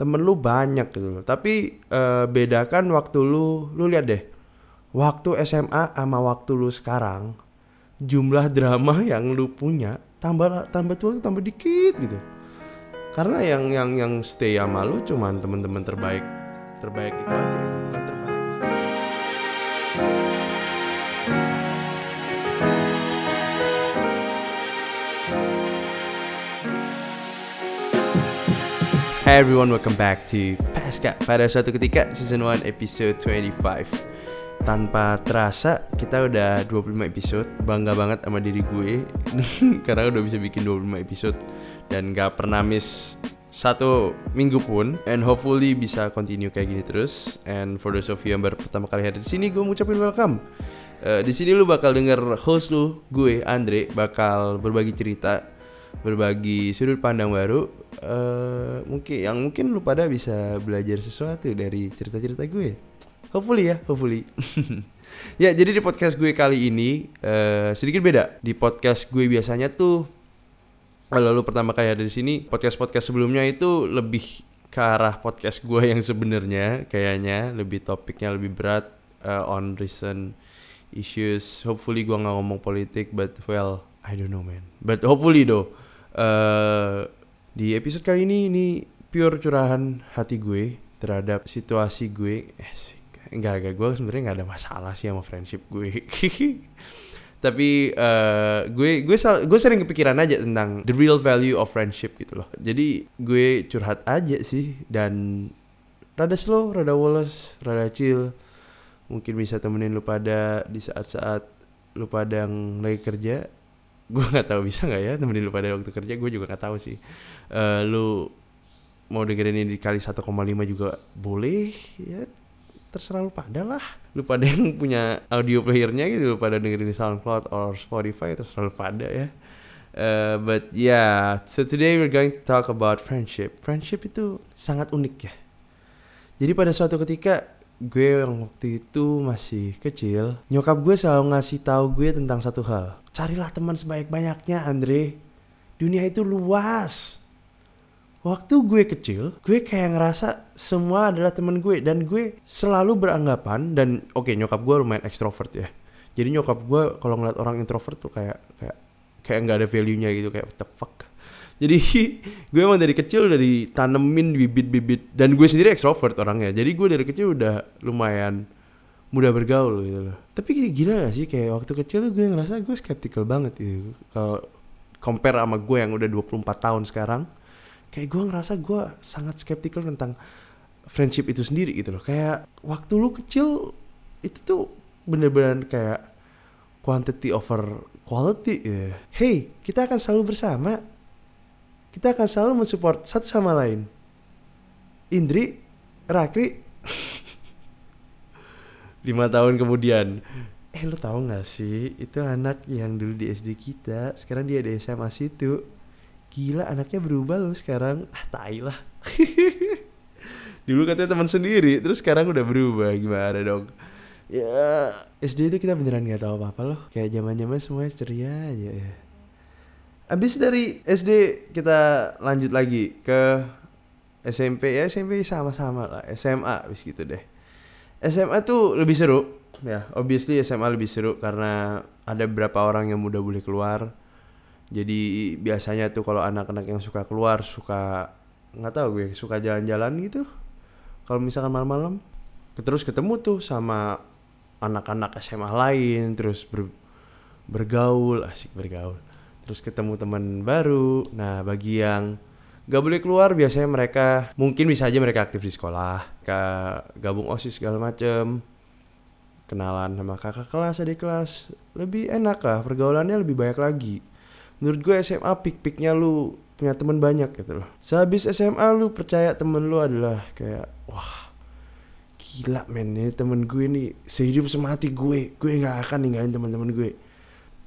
temen lu banyak gitu. Tapi eh, bedakan waktu lu, lu lihat deh, waktu SMA sama waktu lu sekarang, jumlah drama yang lu punya tambah tambah tua tambah dikit gitu. Karena yang yang yang stay sama lu cuman teman-teman terbaik terbaik itu aja gitu, Hey everyone, welcome back to Pasca pada suatu ketika season 1 episode 25 Tanpa terasa kita udah 25 episode. Bangga banget sama diri gue. Karena udah bisa bikin 25 episode. Dan gak pernah miss satu minggu pun. And hopefully bisa continue kayak gini terus. And for those of you yang baru pertama kali hadir di sini gue ngucapin welcome. Eh, Di sini lu bakal denger host lu, gue Andre Bakal berbagi cerita berbagi sudut pandang baru eh mungkin yang mungkin lu pada bisa belajar sesuatu dari cerita-cerita gue. Hopefully ya hopefully. Ya jadi di podcast gue kali ini eh sedikit beda. Di podcast gue biasanya tuh kalau lu pertama kali ada di sini podcast podcast sebelumnya itu lebih ke arah podcast gue yang sebenarnya kayaknya. Lebih topiknya lebih berat eh, on recent issues. Hopefully gue nggak ngomong politik but well I don't know man. But hopefully though eh di episode kali ini ini pure curahan hati gue terhadap situasi gue. Eh enggak enggak. Gue sebenarnya nggak ada masalah sih sama friendship gue. Tapi eh gue gue sal- gue sering kepikiran aja tentang the real value of friendship gitu loh. Jadi gue curhat aja sih dan rada slow rada woles rada chill. Mungkin bisa temenin lu pada di saat-saat lu pada yang lagi kerja gue nggak tahu bisa nggak ya temenin lu pada waktu kerja? Gue juga nggak tahu sih. Eh lu mau dengerin ini dikali 1,5 juga boleh ya. Terserah lu pada lah. Lu pada yang punya audio playernya gitu lu pada dengerin di SoundCloud or Spotify terserah lu pada ya. Eh, but yeah so today we're going to talk about friendship. Friendship itu sangat unik ya. Jadi pada suatu ketika gue yang waktu itu masih kecil, nyokap gue selalu ngasih tahu gue tentang satu hal. Carilah teman sebanyak-banyaknya, Andre. Dunia itu luas. Waktu gue kecil, gue kayak ngerasa semua adalah teman gue dan gue selalu beranggapan dan oke nyokap gue lumayan ekstrovert ya. Jadi nyokap gue kalau ngeliat orang introvert tuh kayak kayak kayak nggak ada value-nya gitu kayak what the fuck. Jadi gue emang dari kecil udah ditanemin bibit-bibit dan gue sendiri ekstrovert orangnya. Jadi gue dari kecil udah lumayan mudah bergaul gitu loh. Tapi gila gak sih kayak waktu kecil tuh gue ngerasa gue skeptical banget gitu. Kalau compare sama gue yang udah 24 tahun sekarang, kayak gue ngerasa gue sangat skeptical tentang friendship itu sendiri gitu loh. Kayak waktu lu kecil itu tuh bener-bener kayak quantity over quality ya. Hey, kita akan selalu bersama kita akan selalu mensupport satu sama lain. Indri, Rakri, lima tahun kemudian, eh lu tahu nggak sih itu anak yang dulu di SD kita, sekarang dia di SMA situ. Gila anaknya berubah loh sekarang. Ah tai lah. dulu katanya teman sendiri, terus sekarang udah berubah gimana dong? Ya SD itu kita beneran nggak tahu apa-apa loh. Kayak zaman-zaman semuanya ceria aja ya. Abis dari SD kita lanjut lagi ke SMP ya SMP sama-sama lah SMA abis gitu deh SMA tuh lebih seru. Ya. Obviously SMA lebih seru karena ada beberapa orang yang mudah boleh keluar. Jadi biasanya tuh kalau anak-anak yang suka keluar suka nggak tahu gue suka jalan-jalan gitu. Kalau misalkan malam-malam terus ketemu tuh sama anak-anak SMA lain terus ber- bergaul asik bergaul. Terus ketemu teman baru. Nah bagi yang gak boleh keluar biasanya mereka mungkin bisa aja mereka aktif di sekolah ke gabung osis segala macem. Kenalan sama kakak kelas adik kelas lebih enak lah pergaulannya lebih banyak lagi. Menurut gue SMA pik-piknya lu punya teman banyak gitu loh. Sehabis SMA lu percaya temen lu adalah kayak wah gila men ini temen gue nih sehidup semati gue gue nggak akan ninggalin teman-teman gue.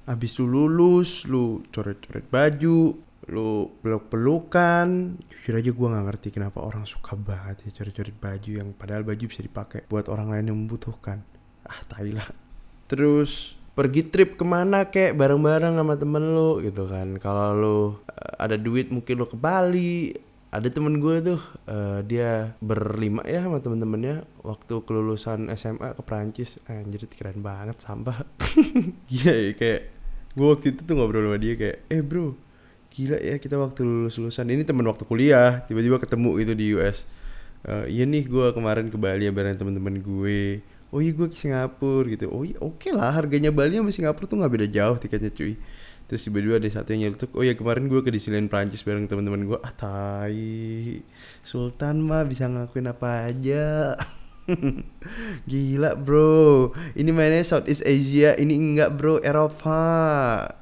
Abis lu lulus, lu coret-coret baju, lu peluk-pelukan. Jujur aja gue nggak ngerti kenapa orang suka banget ya coret-coret baju yang padahal baju bisa dipakai buat orang lain yang membutuhkan. Ah, tai lah. Terus pergi trip ke mana kek bareng-bareng sama temen lu gitu kan. Kalau lu eh, ada duit mungkin lu ke Bali ada temen gue tuh uh, dia berlima ya sama temen-temennya waktu kelulusan SMA ke Prancis anjir keren banget sampah iya ya, kayak gue waktu itu tuh ngobrol sama dia kayak eh bro gila ya kita waktu lulus lulusan ini temen waktu kuliah tiba-tiba ketemu gitu di US uh, eh, iya nih gue kemarin ke Bali ya bareng temen-temen gue. Oh iya gue ke Singapura gitu. Oh iya oke okay lah harganya Bali sama Singapura tuh nggak beda jauh tiketnya cuy. Terus tiba-tiba ada satu yang nyelutuk oh ya kemarin gue ke Disneyland Prancis bareng teman-teman gue ah tai. Sultan mah bisa ngakuin apa aja. Gila bro. Ini mainnya Southeast Asia. Ini enggak bro. Eropa.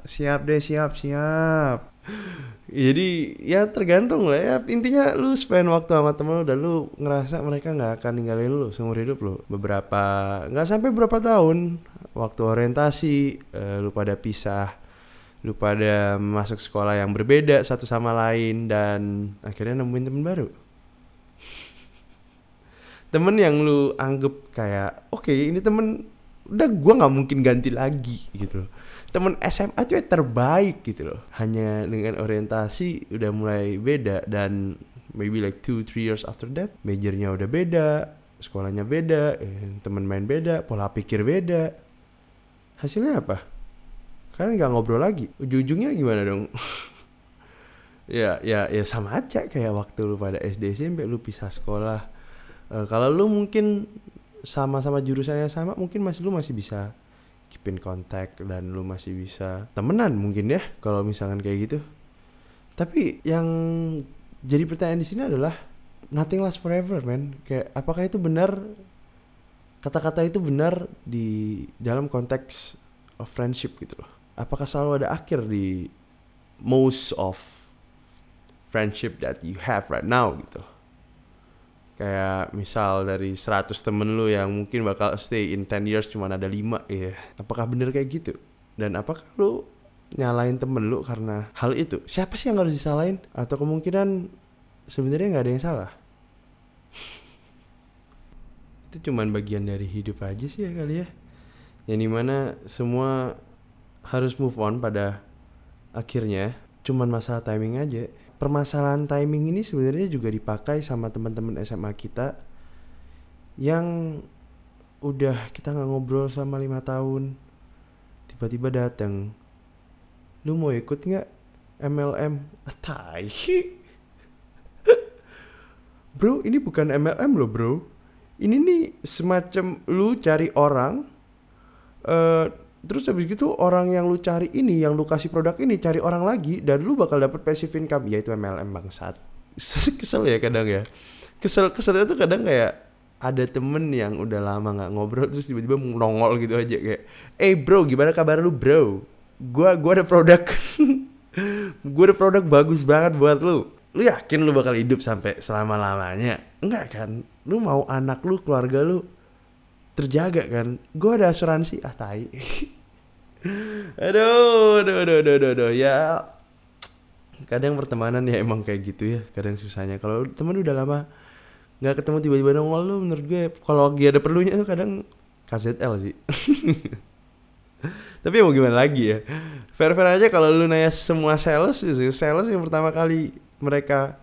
Siap deh siap siap jadi ya tergantung lah ya. Intinya lu spend waktu sama temen lu dan lu ngerasa mereka nggak akan ninggalin lu seumur hidup lu. Beberapa nggak sampai berapa tahun. Waktu orientasi uh, lu pada pisah lu pada masuk sekolah yang berbeda satu sama lain dan akhirnya nemuin temen baru. Temen yang lu anggap kayak oke okay, ini temen udah gua nggak mungkin ganti lagi gitu loh. Temen SMA tuh terbaik gitu loh. Hanya dengan orientasi udah mulai beda dan maybe like two three years after that majornya udah beda sekolahnya beda eh, temen main beda pola pikir beda. Hasilnya apa? Kalian nggak ngobrol lagi? Ujung-ujungnya gimana dong? Ya ya ya sama aja kayak waktu lu pada SD SMP lu pisah sekolah. Uh, kalau lu mungkin sama-sama jurusannya sama mungkin masih lu masih bisa keep in contact dan lu masih bisa temenan mungkin ya kalau misalkan kayak gitu. Tapi yang jadi pertanyaan di sini adalah nothing lasts forever man. Kayak apakah itu benar? Kata-kata itu benar di dalam konteks of friendship gitu loh. Apakah selalu ada akhir di most of friendship that you have right now gitu kayak misal dari 100 temen lu yang mungkin bakal stay in 10 years cuma ada 5 ya apakah bener kayak gitu? Dan apakah lu nyalain temen lu karena hal itu? Siapa sih yang harus disalahin? Atau kemungkinan sebenarnya nggak ada yang salah? Itu cuman bagian dari hidup aja sih ya kali ya. Yang di mana semua harus move on pada akhirnya. Cuman masalah timing aja permasalahan timing ini sebenarnya juga dipakai sama teman-teman SMA kita yang udah kita nggak ngobrol sama lima tahun tiba-tiba datang lu mau ikut nggak MLM tai. Bro ini bukan MLM loh bro. Ini nih semacam lu cari orang uh, Terus habis gitu orang yang lu cari ini, yang lu kasih produk ini, cari orang lagi dan lu bakal dapet passive income yaitu MLM bangsat. Kesel ya kadang ya. Kesel keselnya tuh kadang kayak ada temen yang udah lama nggak ngobrol terus tiba-tiba nongol gitu aja kayak, eh bro gimana kabar lu bro? Gua gua ada produk, gua ada produk bagus banget buat lu. Lu yakin lu bakal hidup sampai selama lamanya? Enggak kan? Lu mau anak lu, keluarga lu terjaga kan? Gue ada asuransi. Ah tai. Aduh aduh aduh aduh aduh, aduh. ya kadang pertemanan ya emang kayak gitu ya. Kadang susahnya. Kalau temen udah lama nggak ketemu tiba-tiba nongol lu menurut gue kalau lagi ada perlunya tuh kadang KZL sih. Tapi mau gimana lagi ya? Fair fair aja kalau lu nanya semua sales sales yang pertama kali mereka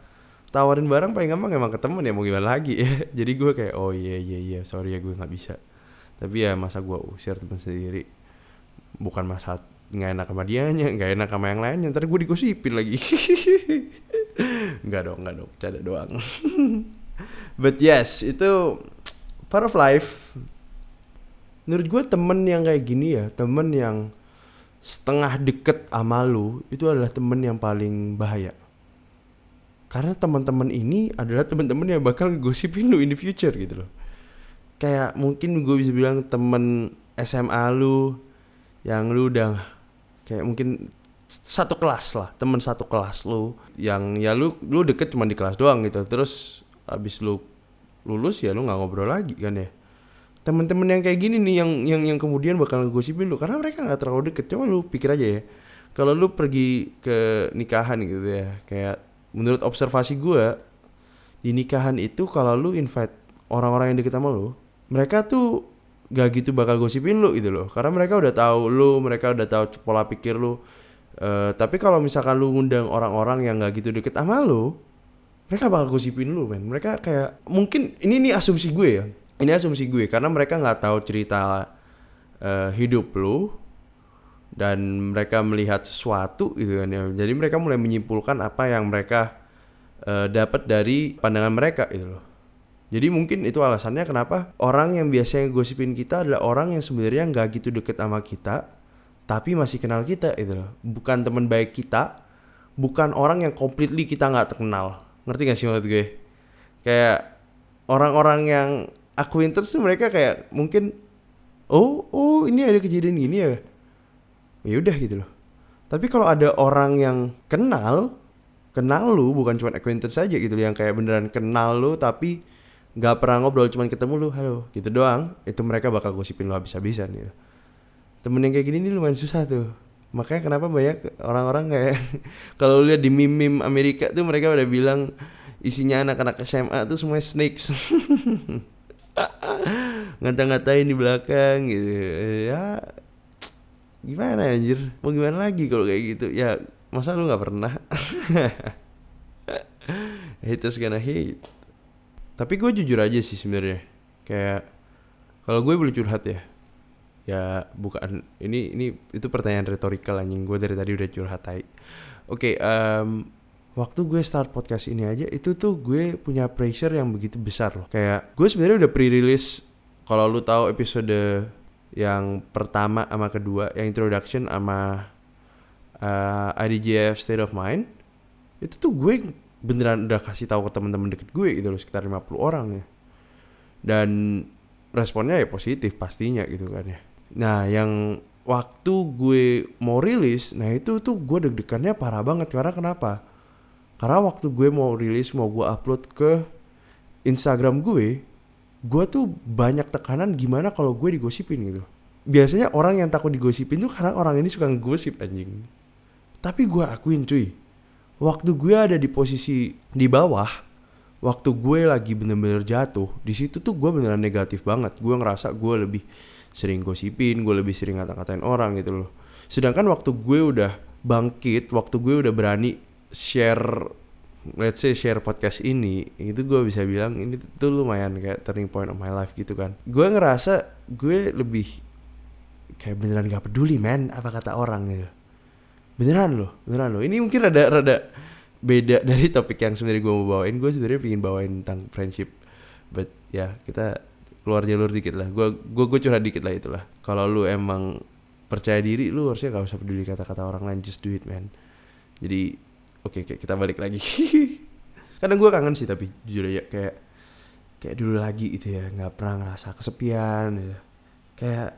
tawarin barang paling gampang emang ketemu ya mau gimana lagi? Ya jadi gue kayak oh iya iya iya sorry ya gue nggak bisa. Tapi ya masa gue usir teman sendiri bukan masa nggak enak sama dia nya nggak enak sama yang lainnya ntar gue digosipin lagi. Nggak dong nggak dong canda doang. But yes itu part of life. Menurut gue temen yang kayak gini ya temen yang setengah deket sama lu itu adalah temen yang paling bahaya karena teman-teman ini adalah teman-teman yang bakal gosipin lu in the future gitu loh. Kayak mungkin gue bisa bilang temen SMA lu yang lu udah kayak mungkin satu kelas lah temen satu kelas lu yang ya lu lu deket cuma di kelas doang gitu. Terus abis lu lulus ya lu nggak ngobrol lagi kan ya. Temen-temen yang kayak gini nih yang yang yang kemudian bakal gosipin lu karena mereka nggak terlalu deket. Coba lu pikir aja ya kalau lu pergi ke nikahan gitu ya kayak menurut observasi gue di nikahan itu kalau lu invite orang-orang yang deket sama lu mereka tuh gak gitu bakal gosipin lu gitu loh. Karena mereka udah tahu lu mereka udah tahu pola pikir lu. Uh, tapi kalau misalkan lu ngundang orang-orang yang gak gitu deket sama lu mereka bakal gosipin lu men. Mereka kayak mungkin ini nih asumsi gue ya. Ini asumsi gue karena mereka nggak tahu cerita uh, hidup lu dan mereka melihat sesuatu gitu kan ya. Jadi mereka mulai menyimpulkan apa yang mereka uh, dapat dari pandangan mereka gitu loh. Jadi mungkin itu alasannya kenapa orang yang biasanya gosipin kita adalah orang yang sebenarnya nggak gitu deket sama kita tapi masih kenal kita gitu loh. Bukan teman baik kita bukan orang yang completely kita nggak terkenal. Ngerti gak sih maksud gue? Kayak orang-orang yang acquaintance tuh mereka kayak mungkin oh oh ini ada kejadian gini ya ya udah gitu loh. Tapi kalau ada orang yang kenal kenal lu bukan cuma acquaintance saja gitu yang kayak beneran kenal lu tapi nggak pernah ngobrol cuma ketemu lu halo gitu doang itu mereka bakal gosipin lu habis-habisan gitu. Temen yang kayak gini nih lumayan susah tuh. Makanya kenapa banyak orang-orang kayak kalau lihat di meme-meme Amerika tuh mereka udah bilang isinya anak-anak SMA tuh semua snakes. Ngata-ngatain di belakang gitu. Ya gimana anjir? Mau gimana lagi kalau kayak gitu? Ya masa lu nggak pernah? Haters gonna hate. Tapi gue jujur aja sih sebenarnya. Kayak kalau gue boleh curhat ya? Ya bukan. Ini ini itu pertanyaan retorikal anjing. Gue dari tadi udah curhat tai. Oke okay, um, waktu gue start podcast ini aja itu tuh gue punya pressure yang begitu besar loh. Kayak gue sebenarnya udah pre-release. Kalau lu tahu episode yang pertama sama kedua yang introduction sama uh, IDGF State of Mind itu tuh gue beneran udah kasih tahu ke teman-teman deket gue gitu loh sekitar 50 orang ya. Dan responnya ya positif pastinya gitu kan ya. Nah, yang waktu gue mau rilis, nah itu tuh gue deg-degannya parah banget. Karena kenapa? Karena waktu gue mau rilis, mau gue upload ke Instagram gue, gue tuh banyak tekanan gimana kalau gue digosipin gitu. Biasanya orang yang takut digosipin tuh karena orang ini suka ngegosip anjing. Tapi gue akuin cuy, waktu gue ada di posisi di bawah, waktu gue lagi bener-bener jatuh, di situ tuh gue beneran negatif banget. Gue ngerasa gue lebih sering gosipin gue lebih sering ngata-ngatain orang gitu loh sedangkan waktu gue udah bangkit waktu gue udah berani share let's say share podcast ini itu gue bisa bilang ini tuh lumayan kayak turning point of my life gitu kan. Gue ngerasa gue lebih kayak beneran gak peduli man apa kata orang gitu. Beneran loh beneran loh. Ini mungkin rada rada beda dari topik yang sebenarnya gue mau bawain. Gue sebenarnya pengen bawain tentang friendship but ya kita keluar jalur dikit lah. Gue gue gue curhat dikit lah itulah. Kalau lu emang percaya diri lu harusnya gak usah peduli kata-kata orang lain. Just do it man. Jadi oke okay, kita balik lagi kadang gue kangen sih tapi jujur aja kayak kayak dulu lagi itu ya nggak pernah ngerasa kesepian gitu. kayak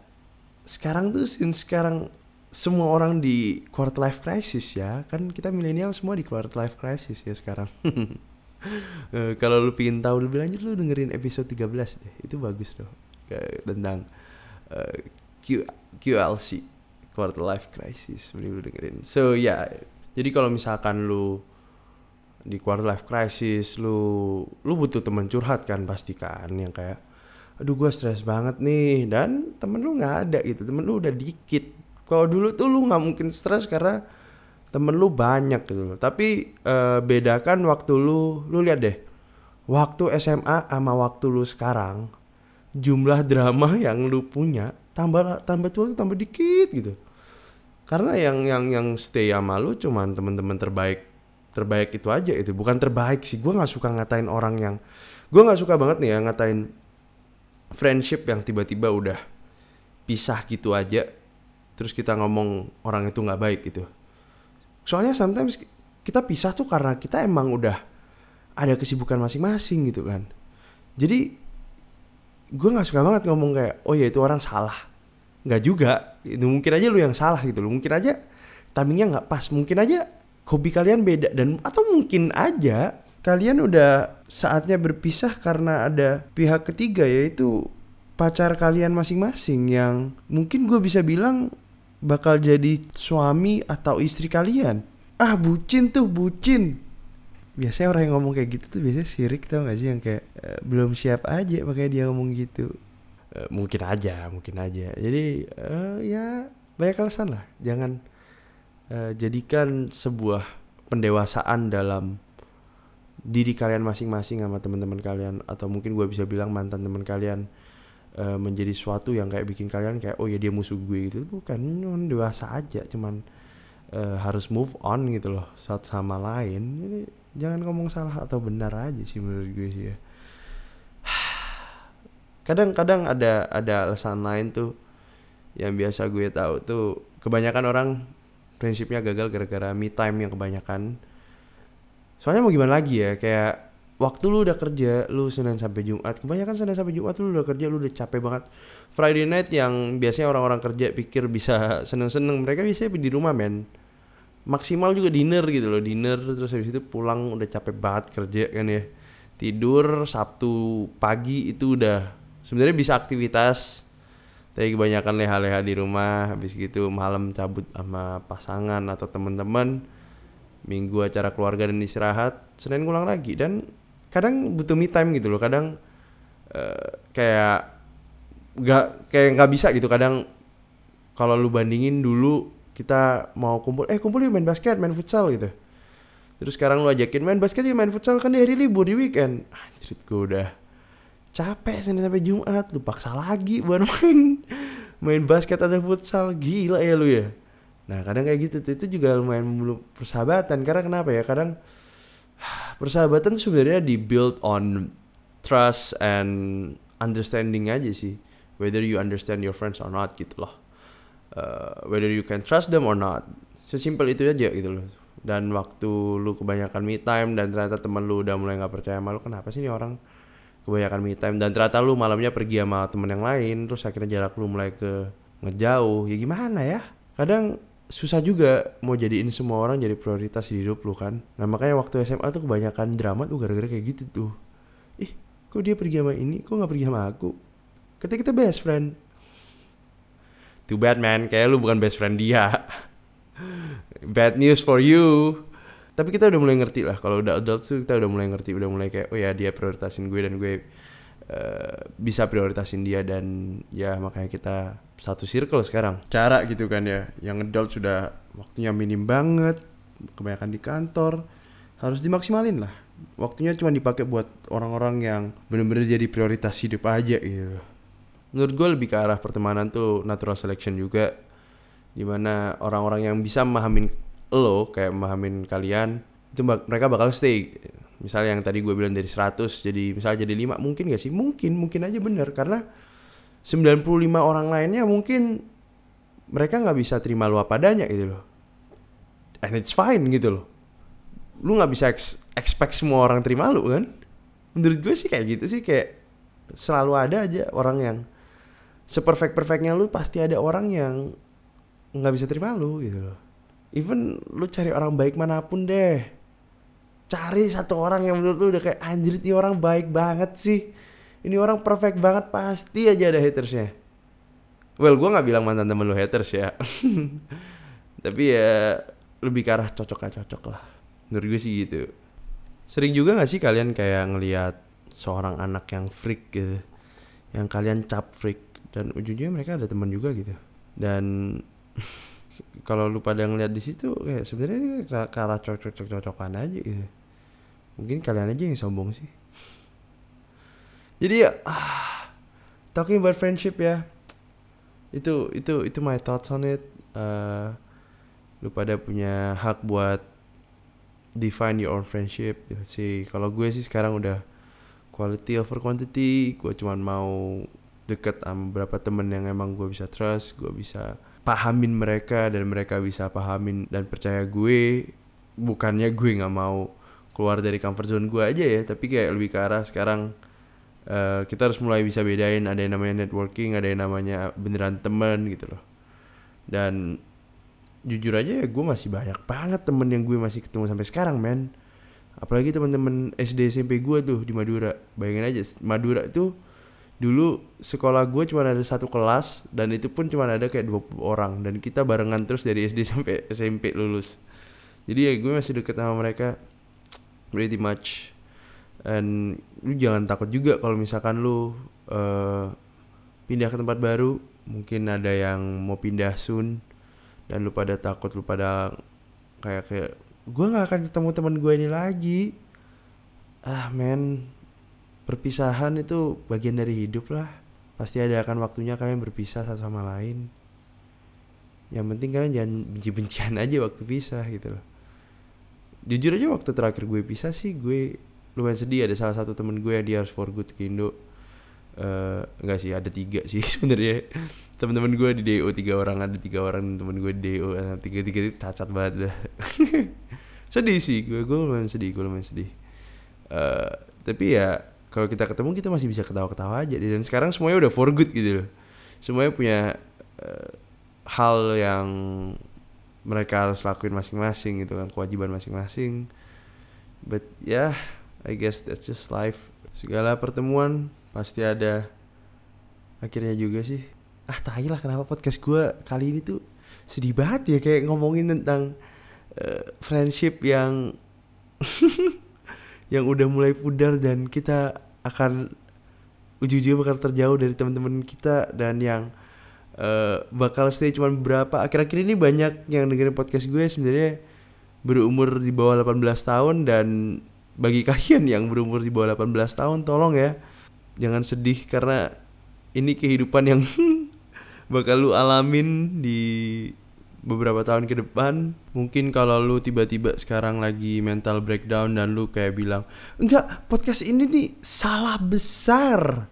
sekarang tuh since sekarang semua orang di quarter life crisis ya kan kita milenial semua di quarter life crisis ya sekarang uh, kalau lu pingin tahu lebih lanjut lu dengerin episode 13 deh. Itu bagus loh. tentang uh, Q QLC quarter life crisis mending lu dengerin. So ya, yeah. Jadi kalau misalkan lu di quarter life crisis lu lu butuh teman curhat kan pasti kan yang kayak aduh gue stres banget nih dan temen lu nggak ada gitu temen lu udah dikit kalau dulu tuh lu nggak mungkin stres karena temen lu banyak gitu. Tapi uh, bedakan waktu lu, lu lihat deh. Waktu SMA sama waktu lu sekarang, jumlah drama yang lu punya tambah tambah tua tambah dikit gitu. Karena yang yang yang stay sama lu cuman temen-temen terbaik terbaik itu aja itu bukan terbaik sih. Gue nggak suka ngatain orang yang gue nggak suka banget nih ya ngatain friendship yang tiba-tiba udah pisah gitu aja terus kita ngomong orang itu nggak baik gitu. Soalnya sometimes kita pisah tuh karena kita emang udah ada kesibukan masing-masing gitu kan. Jadi gue nggak suka banget ngomong kayak oh ya itu orang salah. Nggak juga itu mungkin aja lu yang salah gitu loh mungkin aja timingnya nggak pas mungkin aja hobi kalian beda dan atau mungkin aja kalian udah saatnya berpisah karena ada pihak ketiga yaitu pacar kalian masing-masing yang mungkin gue bisa bilang bakal jadi suami atau istri kalian. Ah bucin tuh bucin. Biasanya orang yang ngomong kayak gitu tuh biasanya sirik tau gak sih yang kayak e, belum siap aja makanya dia ngomong gitu. E, mungkin aja, mungkin aja. Jadi e, ya banyak alasan lah. Jangan e, jadikan sebuah pendewasaan dalam diri kalian masing-masing sama teman-teman kalian. Atau mungkin gue bisa bilang mantan teman kalian uh, menjadi suatu yang kayak bikin kalian kayak oh ya dia musuh gue gitu. Bukan cuman dewasa aja. Cuman uh, harus move on gitu loh satu sama lain. Jadi jangan ngomong salah atau benar aja sih menurut gue sih ya kadang-kadang ada ada alasan lain tuh. Yang biasa gue tahu tuh kebanyakan orang prinsipnya gagal gara-gara me time yang kebanyakan. Soalnya mau gimana lagi ya kayak waktu lu udah kerja lu senin sampai jumat kebanyakan senin sampai jumat lu udah kerja lu udah capek banget. Friday night yang biasanya orang-orang kerja pikir bisa seneng-seneng mereka biasanya di rumah men. Maksimal juga dinner gitu loh dinner terus habis itu pulang udah capek banget kerja kan ya. Tidur sabtu pagi itu udah sebenarnya bisa aktivitas. Tapi kebanyakan leha-leha di rumah habis gitu malam cabut sama pasangan atau teman-teman minggu acara keluarga dan istirahat senin ngulang lagi. Dan kadang butuh me time gitu loh kadang uh, kayak nggak kayak nggak bisa gitu. Kadang kalau lu bandingin dulu kita mau kumpul eh kumpul yuk main basket main futsal gitu. Terus sekarang lu ajakin main basket ya main futsal kan di hari libur di weekend. Anjir gue udah capek senin sampai jumat lu paksa lagi buat main. Main basket atau futsal gila ya lu ya. Nah kadang kayak gitu tuh itu juga lumayan membunuh persahabatan. Karena kenapa ya? Kadang persahabatan sebenarnya dibuild on trust and understanding aja sih. Whether you understand your friends or not gitu loh. Uh, whether you can trust them or not. Sesimpel itu aja gitu loh. Dan waktu lu kebanyakan me time dan ternyata temen lu udah mulai nggak percaya sama lu kenapa sih ini orang kebanyakan me time. Dan ternyata lu malamnya pergi sama temen yang lain terus akhirnya jarak lu mulai ke ngejauh. Ya gimana ya? Kadang susah juga mau jadiin semua orang jadi prioritas di hidup lu kan. Nah makanya waktu SMA tuh kebanyakan drama tuh gara-gara kayak gitu tuh. Ih kok dia pergi sama ini? Kok nggak pergi sama aku? Ketika kita best friend. Too bad man. Kayak lu bukan best friend dia. Bad news for you tapi kita udah mulai ngerti lah kalau udah adult tuh kita udah mulai ngerti udah mulai kayak oh ya dia prioritasin gue dan gue uh, bisa prioritasin dia dan ya makanya kita satu circle sekarang. Cara gitu kan ya yang adult sudah waktunya minim banget kebanyakan di kantor harus dimaksimalin lah. Waktunya cuma dipakai buat orang-orang yang bener-bener jadi prioritas hidup aja gitu. Menurut gue lebih ke arah pertemanan tuh natural selection juga di mana orang-orang yang bisa memahamin lo kayak memahamin kalian itu mereka bakal stay misalnya yang tadi gue bilang dari 100 jadi misalnya jadi 5 mungkin gak sih mungkin mungkin aja bener karena 95 orang lainnya mungkin mereka nggak bisa terima lu apa adanya gitu loh. And it's fine gitu loh. Lu nggak bisa ex expect semua orang terima lu kan. Menurut gue sih kayak gitu sih kayak selalu ada aja orang yang seperfect perfectnya lu pasti ada orang yang nggak bisa terima lu gitu loh. Even lu cari orang baik mana pun deh. Cari satu orang yang menurut lu udah kayak anjir ini orang baik banget sih. Ini orang perfect banget. Pasti aja ada hatersnya. Well gue nggak bilang mantan temen lu haters ya. Tapi ya lebih ke arah cocok gak cocok lah. Menurut gue sih gitu. Sering juga gak sih kalian kayak ngelihat seorang anak yang freak gitu? Yang kalian cap freak dan ujungnya mereka ada teman juga gitu. Dan kalau lu pada ngeliat di situ kayak sebenarnya ke arah cocok-cocok-cocokan aja gitu. Mungkin kalian aja yang sombong sih. Jadi ya ah, talking about friendship ya. Itu itu itu my thoughts on it. Uh, lu pada punya hak buat define your own friendship. Sih kalau gue sih sekarang udah quality over quantity. Gue cuman mau deket sama beberapa temen yang emang gue bisa trust gue bisa pahamin mereka dan mereka bisa pahamin dan percaya gue bukannya gue nggak mau keluar dari comfort zone gue aja ya tapi kayak lebih ke arah sekarang uh, kita harus mulai bisa bedain ada yang namanya networking ada yang namanya beneran temen gitu loh. Dan jujur aja ya gue masih banyak banget temen yang gue masih ketemu sampai sekarang men. Apalagi teman-teman SD SMP gue tuh di Madura. Bayangin aja Madura itu dulu sekolah gue cuma ada satu kelas dan itu pun cuma ada kayak 20 orang dan kita barengan terus dari SD sampai SMP lulus. Jadi ya gue masih deket sama mereka pretty much. Dan lu jangan takut juga kalau misalkan lu uh, pindah ke tempat baru mungkin ada yang mau pindah soon dan lu pada takut lu pada kayak kayak gue nggak akan ketemu teman gue ini lagi. Ah men perpisahan itu bagian dari hidup lah. Pasti ada akan waktunya kalian berpisah satu sama lain. Yang penting kalian jangan benci-bencian aja waktu pisah gitu loh. Jujur aja waktu terakhir gue pisah sih gue lumayan sedih. Ada salah satu temen gue yang dia harus for good ke Indo. Uh, enggak sih ada tiga sih sebenarnya. Teman-teman gue di DO tiga orang ada tiga orang temen gue di DO nah, tiga tiga itu cacat banget dah. Sedih sih gue gue lumayan sedih gue lumayan sedih. Uh, tapi ya kalau kita ketemu kita masih bisa ketawa-ketawa aja dan sekarang semuanya udah for good gitu loh. Semuanya punya uh, hal yang mereka harus lakuin masing-masing gitu kan kewajiban masing-masing. But yeah, I guess that's just life. Segala pertemuan pasti ada akhirnya juga sih. Ah tahi lah kenapa podcast gue kali ini tuh sedih banget ya kayak ngomongin tentang uh, friendship yang yang udah mulai pudar dan kita akan ujung-ujungnya bakal terjauh dari teman-teman kita dan yang uh, bakal stay cuma beberapa akhir-akhir ini banyak yang dengerin podcast gue sebenarnya berumur di bawah 18 tahun dan bagi kalian yang berumur di bawah 18 tahun tolong ya jangan sedih karena ini kehidupan yang bakal lu alamin di beberapa tahun ke depan mungkin kalau lu tiba-tiba sekarang lagi mental breakdown dan lu kayak bilang enggak podcast ini nih salah besar.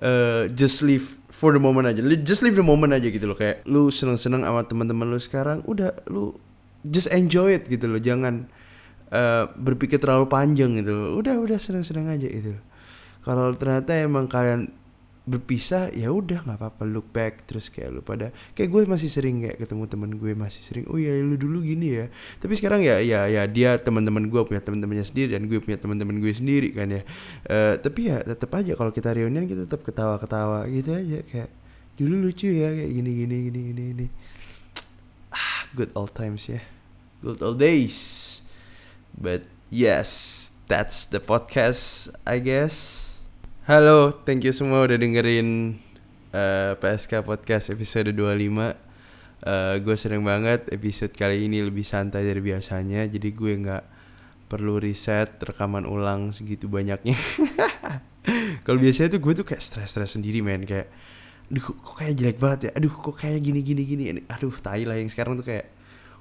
Uh, just live for the moment aja. Just live the moment aja gitu loh. Kayak lu seneng-seneng sama teman-teman lu sekarang udah lu just enjoy it gitu loh. Jangan uh, berpikir terlalu panjang gitu loh. Udah udah seneng-seneng aja gitu kalau ternyata emang kalian berpisah ya udah nggak apa-apa look back terus kayak lu pada kayak gue masih sering kayak ketemu temen gue masih sering oh ya lu dulu gini ya. Tapi sekarang ya ya ya dia teman-teman gue punya teman-temannya sendiri dan gue punya teman-teman gue sendiri kan ya. Uh, tapi ya tetap aja kalau kita reunian kita tetap ketawa-ketawa gitu aja kayak dulu lucu ya kayak gini gini gini gini gini. Ah good old times ya. Good old days. But yes that's the podcast I guess Halo, thank you semua udah dengerin uh, eh, PSK Podcast episode 25 uh, Gue seneng banget episode kali ini lebih santai dari biasanya Jadi gue gak perlu riset rekaman ulang segitu banyaknya. Kalau biasanya tuh gue tuh kayak stres-stres sendiri men. Kayak, aduh kok kayak jelek banget ya? Aduh kok kayak gini-gini gini Aduh tai lah yang sekarang tuh kayak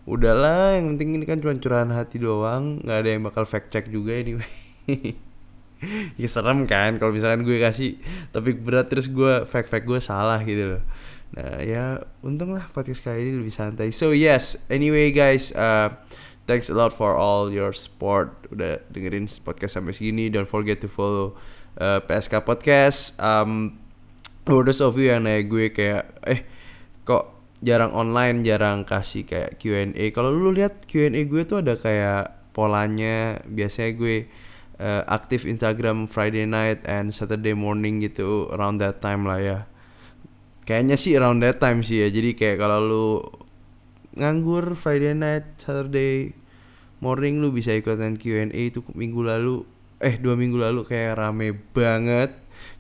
Udahlah yang penting ini kan cuma curahan hati doang Gak ada yang bakal fact check juga anyway ya serem kan kalau misalkan gue kasih topik berat terus gue fact fact gue salah gitu loh. Nah ya untung lah podcast kali ini lebih santai. So yes anyway guys uh, thanks a lot for all your support. Udah dengerin podcast sampai segini. Don't forget to follow uh, PSK podcast. Um, for those of you yang nanya gue kayak eh kok jarang online jarang kasih kayak Q&A kalau lu lihat Q&A gue tuh ada kayak polanya. Biasanya gue uh, aktif Instagram Friday night and Saturday morning gitu around that time lah ya. Kayaknya sih around that time sih ya. Jadi kayak kalau lu nganggur Friday night Saturday morning lu bisa ikutan Q&A itu minggu lalu. Eh dua minggu lalu kayak rame banget.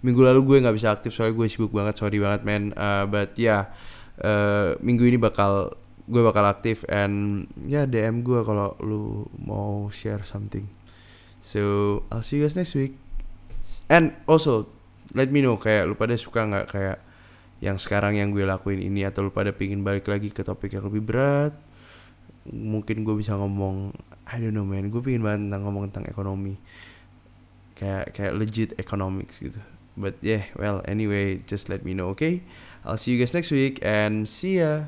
Minggu lalu gue nggak bisa aktif soalnya gue sibuk banget sorry banget man. Uh, but ya yeah, uh, minggu ini bakal gue bakal aktif and ya yeah, DM gue kalau lu mau share something So I'll see you guys next week. And also let me know kayak lu pada suka nggak kayak yang sekarang yang gue lakuin ini atau lu pada pingin balik lagi ke topik yang lebih berat. Mungkin gue bisa ngomong I don't know man, gue pingin banget tentang ngomong tentang ekonomi. Kayak kayak legit economics gitu. But yeah, well anyway, just let me know, okay? I'll see you guys next week and see ya.